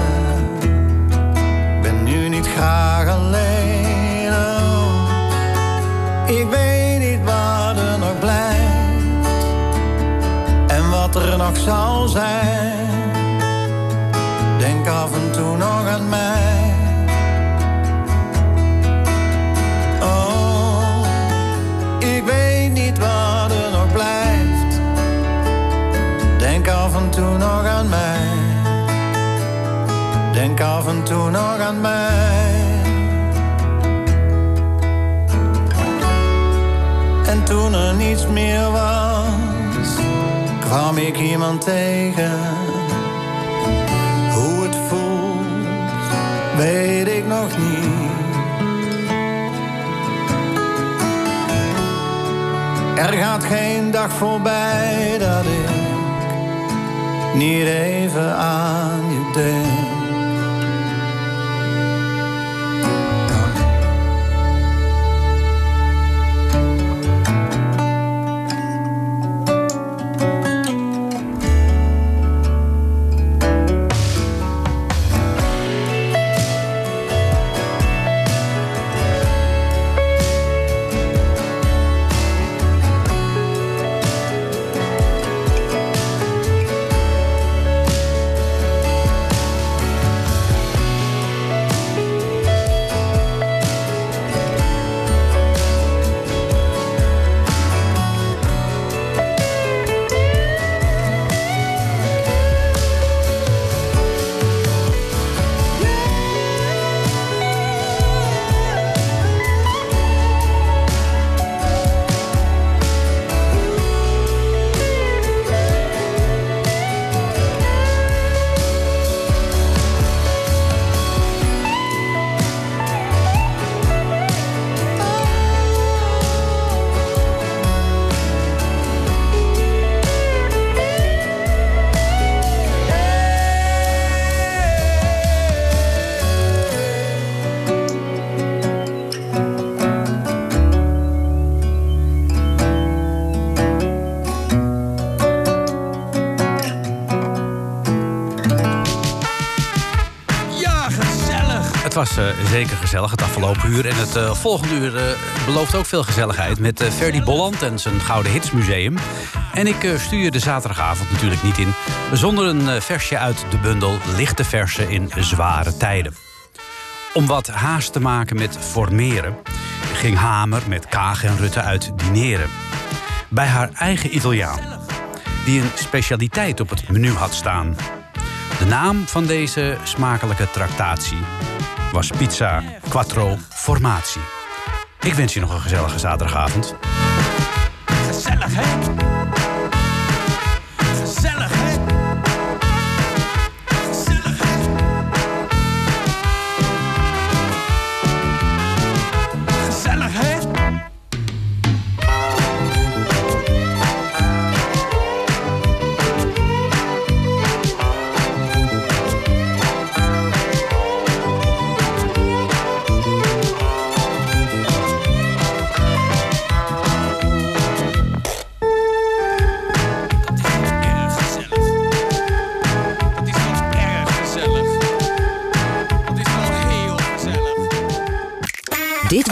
Ben nu niet graag alleen. oh. Ik weet niet wat er nog blijft en wat er nog zal zijn. Denk af en toe nog aan mij. Mij. Denk af en toe nog aan mij. En toen er niets meer was, kwam ik iemand tegen. Hoe het voelt, weet ik nog niet. Er gaat geen dag voorbij dat ik niet even aan je denk. Was eh, zeker gezellig het afgelopen uur. En het eh, volgende uur eh, belooft ook veel gezelligheid... met Ferdy Bolland en zijn Gouden Hitsmuseum. En ik stuur de zaterdagavond natuurlijk niet in... zonder een versje uit de bundel Lichte Versen in Zware Tijden. Om wat haast te maken met formeren... ging Hamer met Kaag en Rutte uit dineren. Bij haar eigen Italiaan. Die een specialiteit op het menu had staan... De naam van deze smakelijke tractatie was Pizza Quattro Formatie. Ik wens je nog een gezellige zaterdagavond. Gezellig?